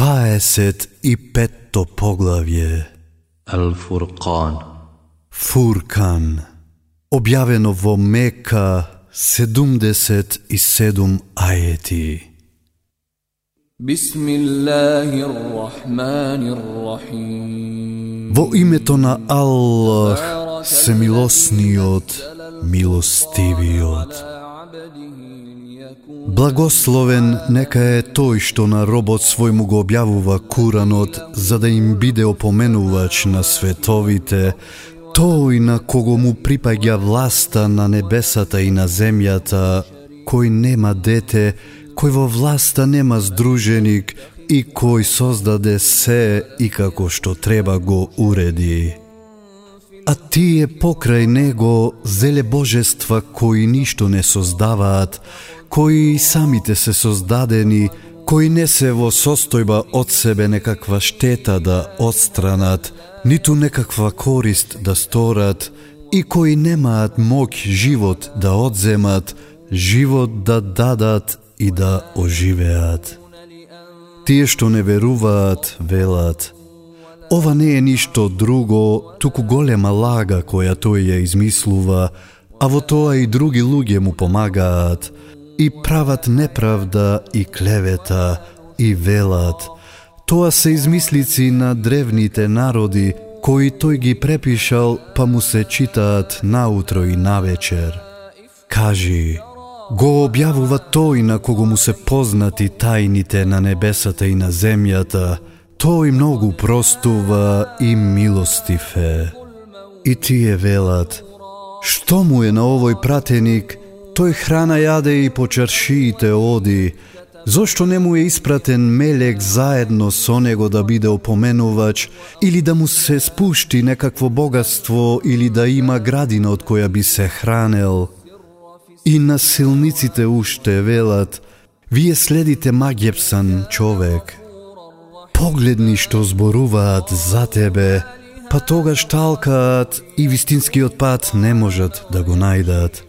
25-то поглавје Ал Фуркан Фуркан објавено во Мека 77 ајети Во името на Аллах, се милосниот, милостивиот. Благословен нека е тој што на робот свој му го објавува Куранот, за да им биде опоменувач на световите, тој на кого му припаѓа власта на небесата и на земјата, кој нема дете, кој во власта нема здруженик и кој создаде се и како што треба го уреди. А тие покрај него зеле божества кои ништо не создаваат, кои самите се создадени, кои не се во состојба од себе некаква штета да отстранат, ниту некаква корист да сторат, и кои немаат моќ живот да одземат, живот да дадат и да оживеат. Тие што не веруваат, велат – Ова не е ништо друго, туку голема лага која тој ја измислува, а во тоа и други луѓе му помагаат, и прават неправда и клевета, и велат. Тоа се измислици на древните народи, кои тој ги препишал, па му се читаат наутро и навечер. Кажи, го објавува тој на кого му се познати тајните на небесата и на земјата, тој многу простува и милостив е. И тие велат, што му е на овој пратеник, тој храна јаде и по чаршиите оди, зошто не му е испратен мелек заедно со него да биде опоменувач, или да му се спушти некакво богатство, или да има градина од која би се хранел. И насилниците уште велат, вие следите магјепсан човек, погледни што зборуваат за тебе, па тогаш талкаат и вистинскиот пат не можат да го најдат.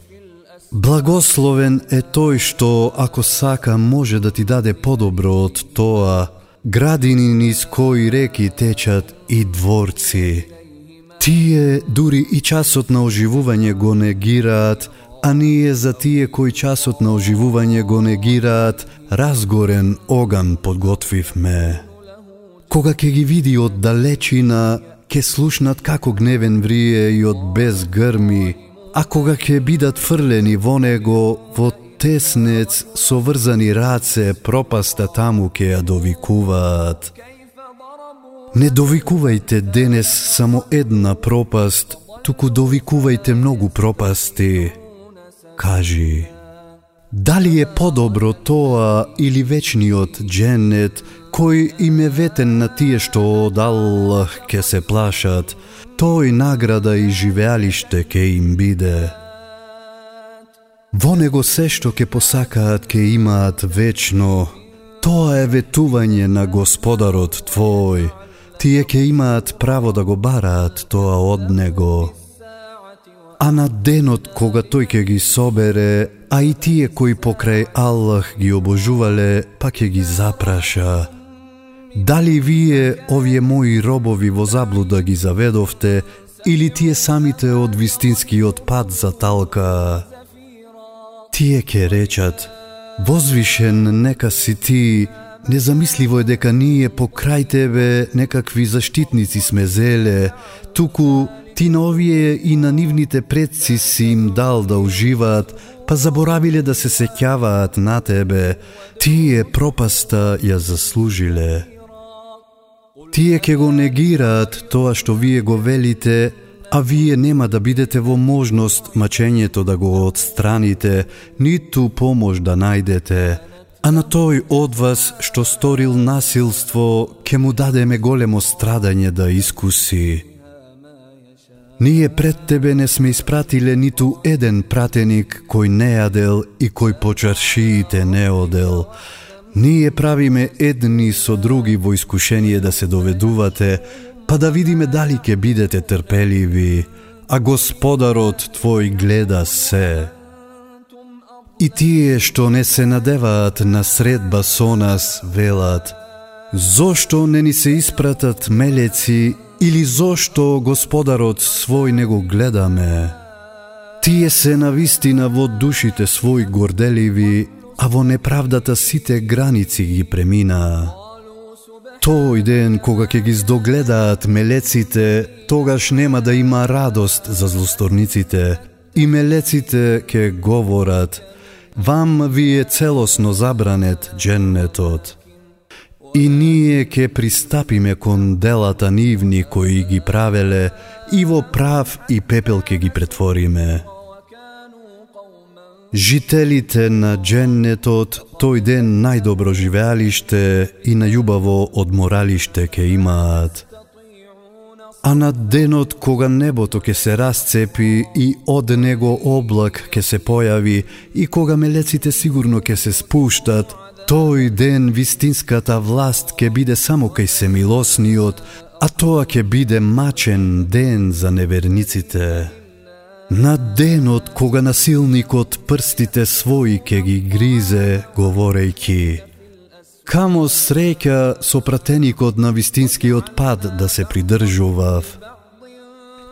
Благословен е тој што, ако сака, може да ти даде подобро од тоа, градини низ кои реки течат и дворци. Тие дури и часот на оживување го негираат, а ние за тие кои часот на оживување го негираат, разгорен оган подготвивме. Кога ќе ги види од далечина, ќе слушнат како гневен врие и од без грми, а кога ќе бидат фрлени во него, во теснец со врзани раце, пропаста таму ќе ја довикуваат. Не довикувајте денес само една пропаст, туку довикувајте многу пропасти. Кажи, дали е подобро тоа или вечниот дженет, кој им е ветен на тие што од Аллах ке се плашат, тој награда и живеалиште ке им биде. Во него се што ке посакаат ке имаат вечно, тоа е ветување на Господарот Твој. Тие ке имаат право да го бараат тоа од него. А на денот кога тој ќе ги собере, а и тие кои покрај Аллах ги обожувале, па ќе ги запраша. Дали вие, овие мои робови во заблуда ги заведовте, или тие самите од вистинскиот пат за талка? Тие ке речат, возвишен нека си ти, незамисливо е дека ние покрај тебе некакви заштитници сме зеле, туку ти на овие и на нивните предци си им дал да уживаат, па заборавиле да се сеќаваат на тебе, тие пропаста ја заслужиле. Тие ќе го негираат тоа што вие го велите, а вие нема да бидете во можност мачењето да го отстраните, ниту помош да најдете. А на тој од вас што сторил насилство, ке му дадеме големо страдање да искуси. Ние пред тебе не сме испратиле ниту еден пратеник кој не јадел и кој по чаршиите не одел. Ние правиме едни со други во искушение да се доведувате, па да видиме дали ќе бидете трпеливи, а Господарот Твој гледа се. И тие што не се надеваат на средба со нас, велат, Зошто не ни се испратат мелеци или зошто Господарот свој не го гледаме? Тие се навистина во душите свој горделиви, а во неправдата сите граници ги премина. Тој ден кога ќе ги здогледаат мелеците, тогаш нема да има радост за злосторниците, и мелеците ќе говорат, вам ви е целосно забранет дженнетот. И ние ке пристапиме кон делата нивни кои ги правеле и во прав и пепел ке ги претвориме. Жителите на дженнетот тој ден најдобро живеалиште и најубаво одморалиште ке имаат. А на денот кога небото ќе се расцепи и од него облак ќе се појави и кога мелеците сигурно ќе се спуштат, Тој ден вистинската власт ќе биде само кај се милосниот, а тоа ќе биде мачен ден за неверниците. На денот кога насилникот прстите своји ќе ги гризе, говорејќи Камо среќа со пратеникот на вистинскиот пад да се придржував.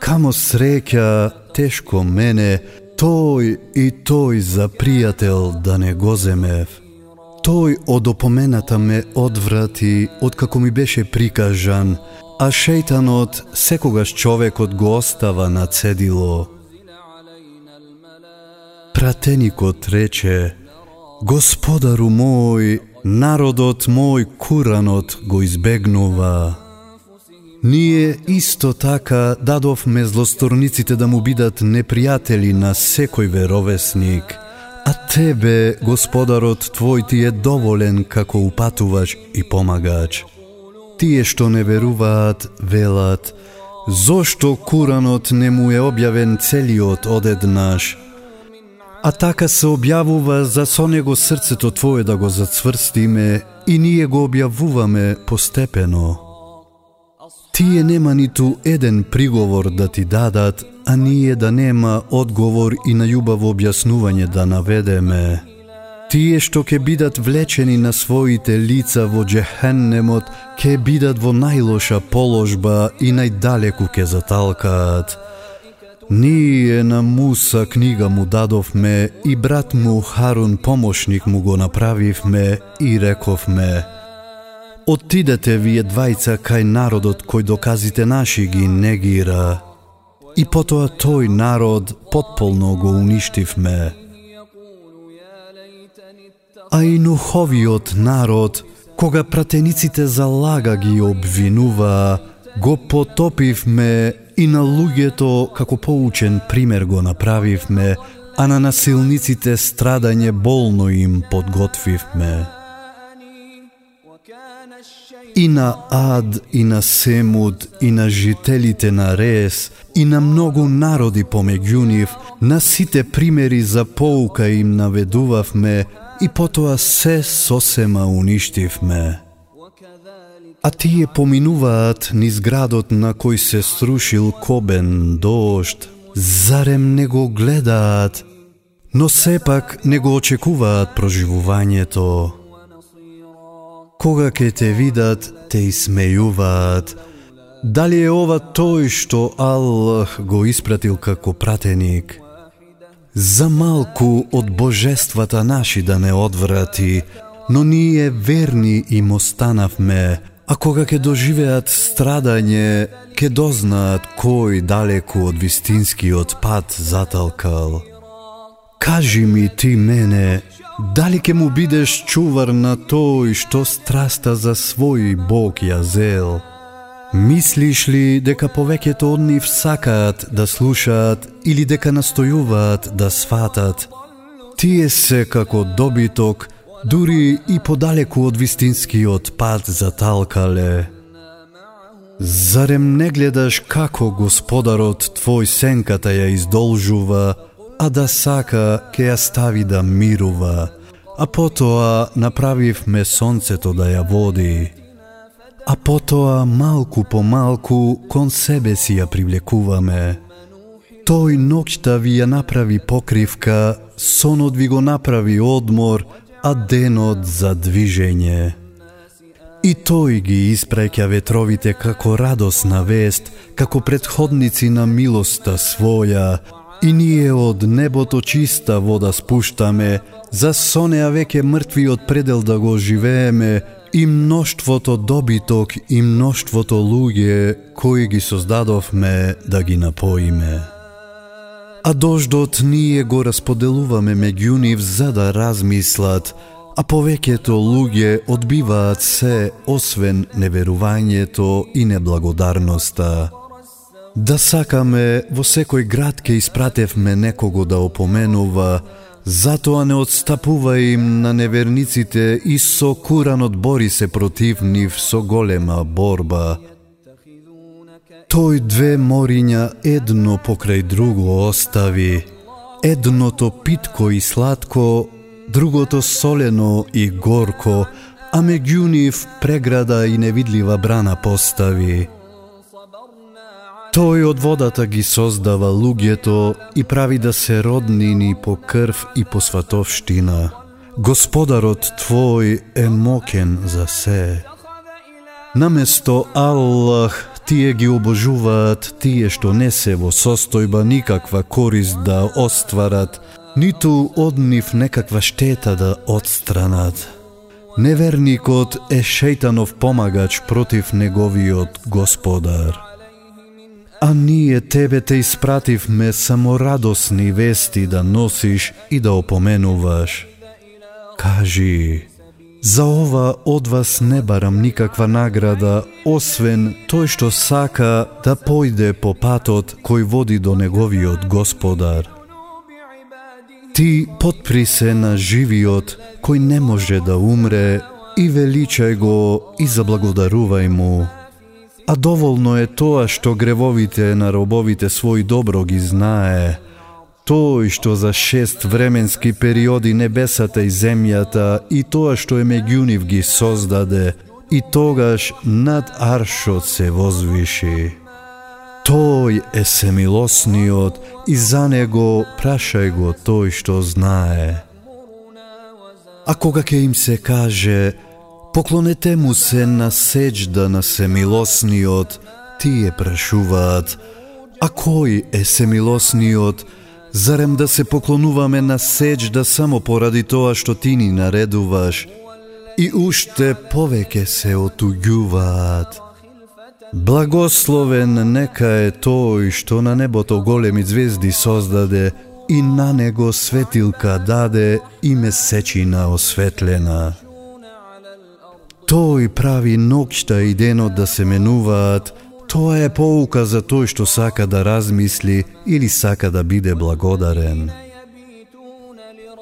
Камо среќа тешко мене, тој и тој за пријател да не го земев. Тој од опомената ме одврати откако ми беше прикажан, а шејтанот секогаш човекот го остава на цедило. Пратеникот рече, Господару мој, народот мој куранот го избегнува. Ние исто така дадовме злосторниците да му бидат непријатели на секој веровесник – А тебе, Господарот Твој ти е доволен како упатувач и помагач. Тие што не веруваат, велат, зошто Куранот не му е објавен целиот одеднаш? А така се објавува за со него срцето Твое да го зацврстиме и ние го објавуваме постепено. Тие нема ниту еден приговор да ти дадат, а ние да нема одговор и на љубаво објаснување да наведеме. Тие што ќе бидат влечени на своите лица во джехеннемот, ќе бидат во најлоша положба и најдалеку ќе заталкаат. Ние на Муса книга му дадовме и брат му Харун помошник му го направивме и рековме – Отидете вие двајца кај народот кој доказите наши ги негира. И потоа тој народ потполно го уништивме. А и нуховиот народ, кога пратениците за лага ги обвинуваа, го потопивме и на луѓето како поучен пример го направивме, а на насилниците страдање болно им подготвивме. И на Ад, и на Семуд, и на жителите на Рес, и на многу народи помеѓу нив, на сите примери за поука им наведувавме, и потоа се сосема уништивме. А тие поминуваат низ градот на кој се струшил кобен дошт, зарем не го гледаат, но сепак не го очекуваат проживувањето. Кога ке те видат, те исмејуваат. Дали е ова тој што Аллах го испратил како пратеник? За малку од божествата наши да не одврати, но ние верни им останавме, а кога ќе доживеат страдање, ќе дознаат кој далеку од вистинскиот пат заталкал. Кажи ми ти мене, Дали ќе му бидеш чувар на тој што страста за свој Бог ја зел? Мислиш ли дека повеќето од нив сакаат да слушаат или дека настојуваат да сватат? Тие се како добиток, дури и подалеку од вистинскиот пат талкале. Зарем не гледаш како господарот твој сенката ја издолжува, а да сака ке ја стави да мирува, а потоа направивме сонцето да ја води. А потоа малку по малку кон себе си ја привлекуваме. Тој ноќта ви ја направи покривка, сонот ви го направи одмор, а денот за движење. И тој ги испраќа ветровите како радосна вест, како предходници на милоста своја, и ние од небото чиста вода спуштаме, за сонеа веќе мртвиот предел да го живееме, и мноштвото добиток и мноштвото луѓе кои ги создадовме да ги напоиме. А дождот ние го расподелуваме меѓу нив за да размислат, а повеќето луѓе одбиваат се освен неверувањето и неблагодарноста. Да сакаме во секој град ке испратевме некого да опоменува, затоа не отстапува им на неверниците и со куранот бори се против нив со голема борба. Тој две мориња едно покрај друго остави, едното питко и сладко, другото солено и горко, а меѓу нив преграда и невидлива брана постави. Тој од водата ги создава луѓето и прави да се роднини по крв и по сватовштина. Господарот Твој е мокен за се. Наместо Аллах, тие ги обожуваат тие што не се во состојба никаква корист да остварат, ниту од нив некаква штета да отстранат. Неверникот е шејтанов помагач против неговиот господар. А ние тебе те испративме само радосни вести да носиш и да опоменуваш. Кажи, за ова од вас не барам никаква награда, освен тој што сака да појде по патот кој води до неговиот господар. Ти подпри се на живиот кој не може да умре и величај го и заблагодарувај му. А доволно е тоа што гревовите на робовите свој добро ги знае. Тој што за шест временски периоди небесата и земјата и тоа што е меѓу нив ги создаде, и тогаш над аршот се возвиши. Тој е семилосниот и за него прашај го тој што знае. А кога ќе им се каже Поклонете му се на сеџда на семилосниот, тие прашуваат, а кој е семилосниот, зарем да се поклонуваме на сеџда само поради тоа што ти ни наредуваш, и уште повеќе се отуѓуваат. Благословен нека е тој што на небото големи звезди создаде и на него светилка даде и месечина осветлена. Тој прави ноќта и денот да се менуваат, тоа е поука за тој што сака да размисли или сака да биде благодарен.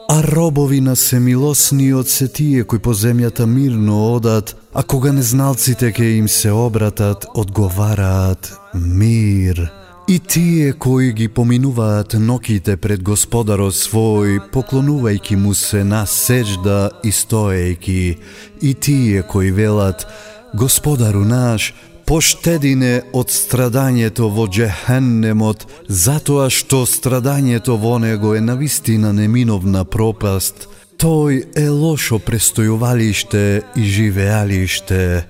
А робови на семилосниот се тие кои по земјата мирно одат, а кога незналците ке им се обратат, одговараат мир. И тие кои ги поминуваат ноките пред Господарот свој, поклонувајки му се на сеџда и стоејки, и тие кои велат, Господару наш, поштедине од страдањето во Джехеннемот, затоа што страдањето во него е навистина неминовна пропаст, тој е лошо престојувалиште и живеалиште,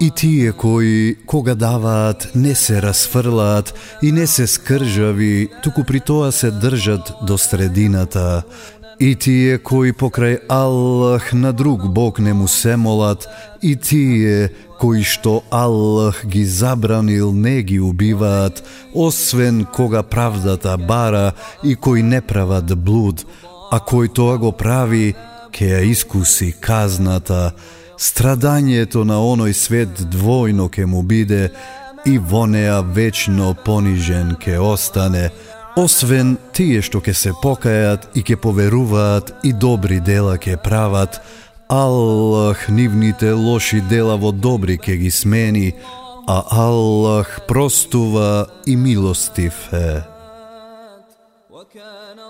И тие кои, кога даваат, не се расфрлаат и не се скржави, туку при тоа се држат до средината. И тие кои покрај Аллах на друг Бог не му се молат, и тие кои што Аллах ги забранил не ги убиваат, освен кога правдата бара и кои не прават блуд, а кој тоа го прави, ке ја искуси казната, страдањето на оној свет двојно ке му биде и во неа вечно понижен ке остане, освен тие што ке се покајат и ке поверуваат и добри дела ке прават, Аллах нивните лоши дела во добри ке ги смени, а Аллах простува и милостив е.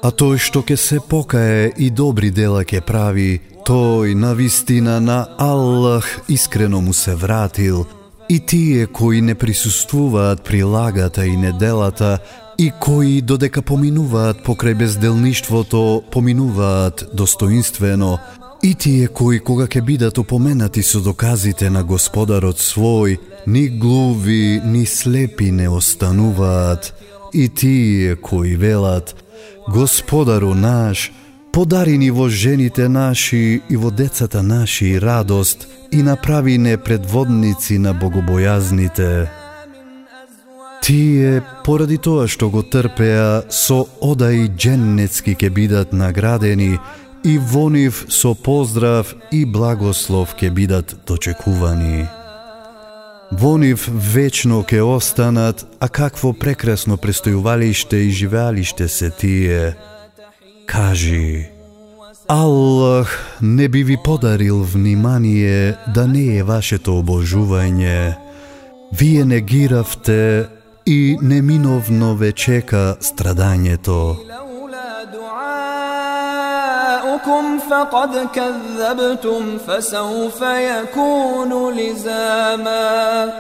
А тој што ке се покае и добри дела ке прави, Тој на вистина на Аллах искрено му се вратил и тие кои не присуствуваат прилагата и неделата и кои додека поминуваат покрај безделништвото, поминуваат достоинствено И тие кои кога ќе бидат упоменати со доказите на Господарот свој, ни глуви, ни слепи не остануваат. И тие кои велат, Господару наш, подари ни во жените наши и во децата наши радост и направи не предводници на богобојазните. Тие, поради тоа што го трпеа, со одај дженнецки ке бидат наградени, и во нив со поздрав и благослов ке бидат дочекувани. Во нив вечно ке останат, а какво прекрасно престојувалиште и живеалиште се тие. Кажи, Аллах не би ви подарил внимание да не е вашето обожување. Вие не гиравте и неминовно ве чека страдањето. لولا دعاؤكم فقد كذبتم فسوف يكون لزاما